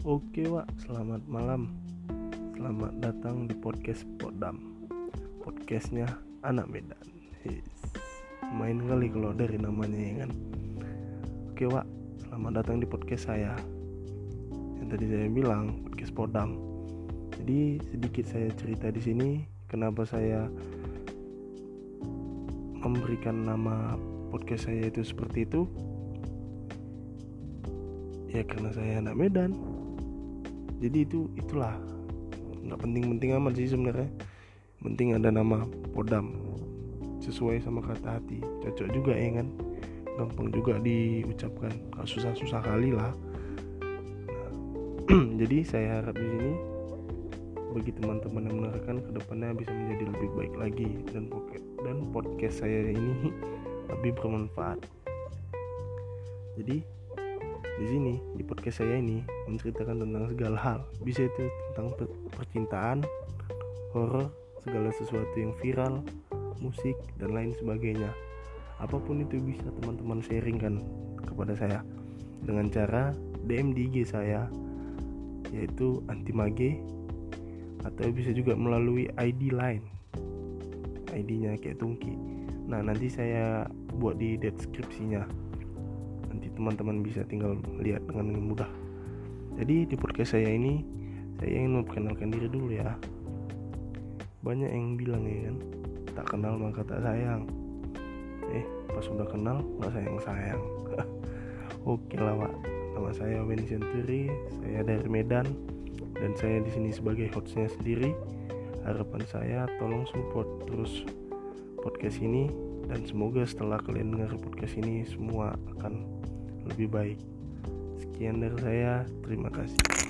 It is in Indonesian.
Oke Wak, selamat malam. Selamat datang di podcast Podam. Podcastnya anak Medan. His. Main kali kalau dari namanya ya kan? Oke Wak, selamat datang di podcast saya. Yang tadi saya bilang, podcast Podam. Jadi sedikit saya cerita di sini Kenapa saya memberikan nama podcast saya itu seperti itu. Ya karena saya anak Medan jadi itu itulah. Nggak penting-penting amat sih sebenarnya. Penting ada nama Podam. Sesuai sama kata hati. Cocok juga ya kan? Gampang juga diucapkan. Gak susah-susah kali lah. Nah, jadi saya harap di sini bagi teman-teman yang mendengarkan ke depannya bisa menjadi lebih baik lagi. Dan dan podcast saya ini lebih bermanfaat. Jadi di sini di podcast saya ini menceritakan tentang segala hal. Bisa itu tentang percintaan horor segala sesuatu yang viral musik dan lain sebagainya. Apa pun itu bisa teman-teman sharingkan kepada saya dengan cara DM di IG saya yaitu antimage atau bisa juga melalui ID line ID-nya kayak tungki. Nah nanti saya buat di deskripsinya teman-teman bisa tinggal lihat dengan mudah. Jadi di podcast saya ini saya ingin memperkenalkan diri dulu ya. Banyak yang bilang ya kan tak kenal maka tak sayang. Eh pas sudah kenal nggak sayang sayang oke lah pak. Nama saya Wen Century saya dari Medan dan saya di sini sebagai hostnya sendiri. Harapan saya tolong support terus podcast ini dan semoga setelah kalian dengar podcast ini semua akan lebih baik. Sekian dari saya, terima kasih.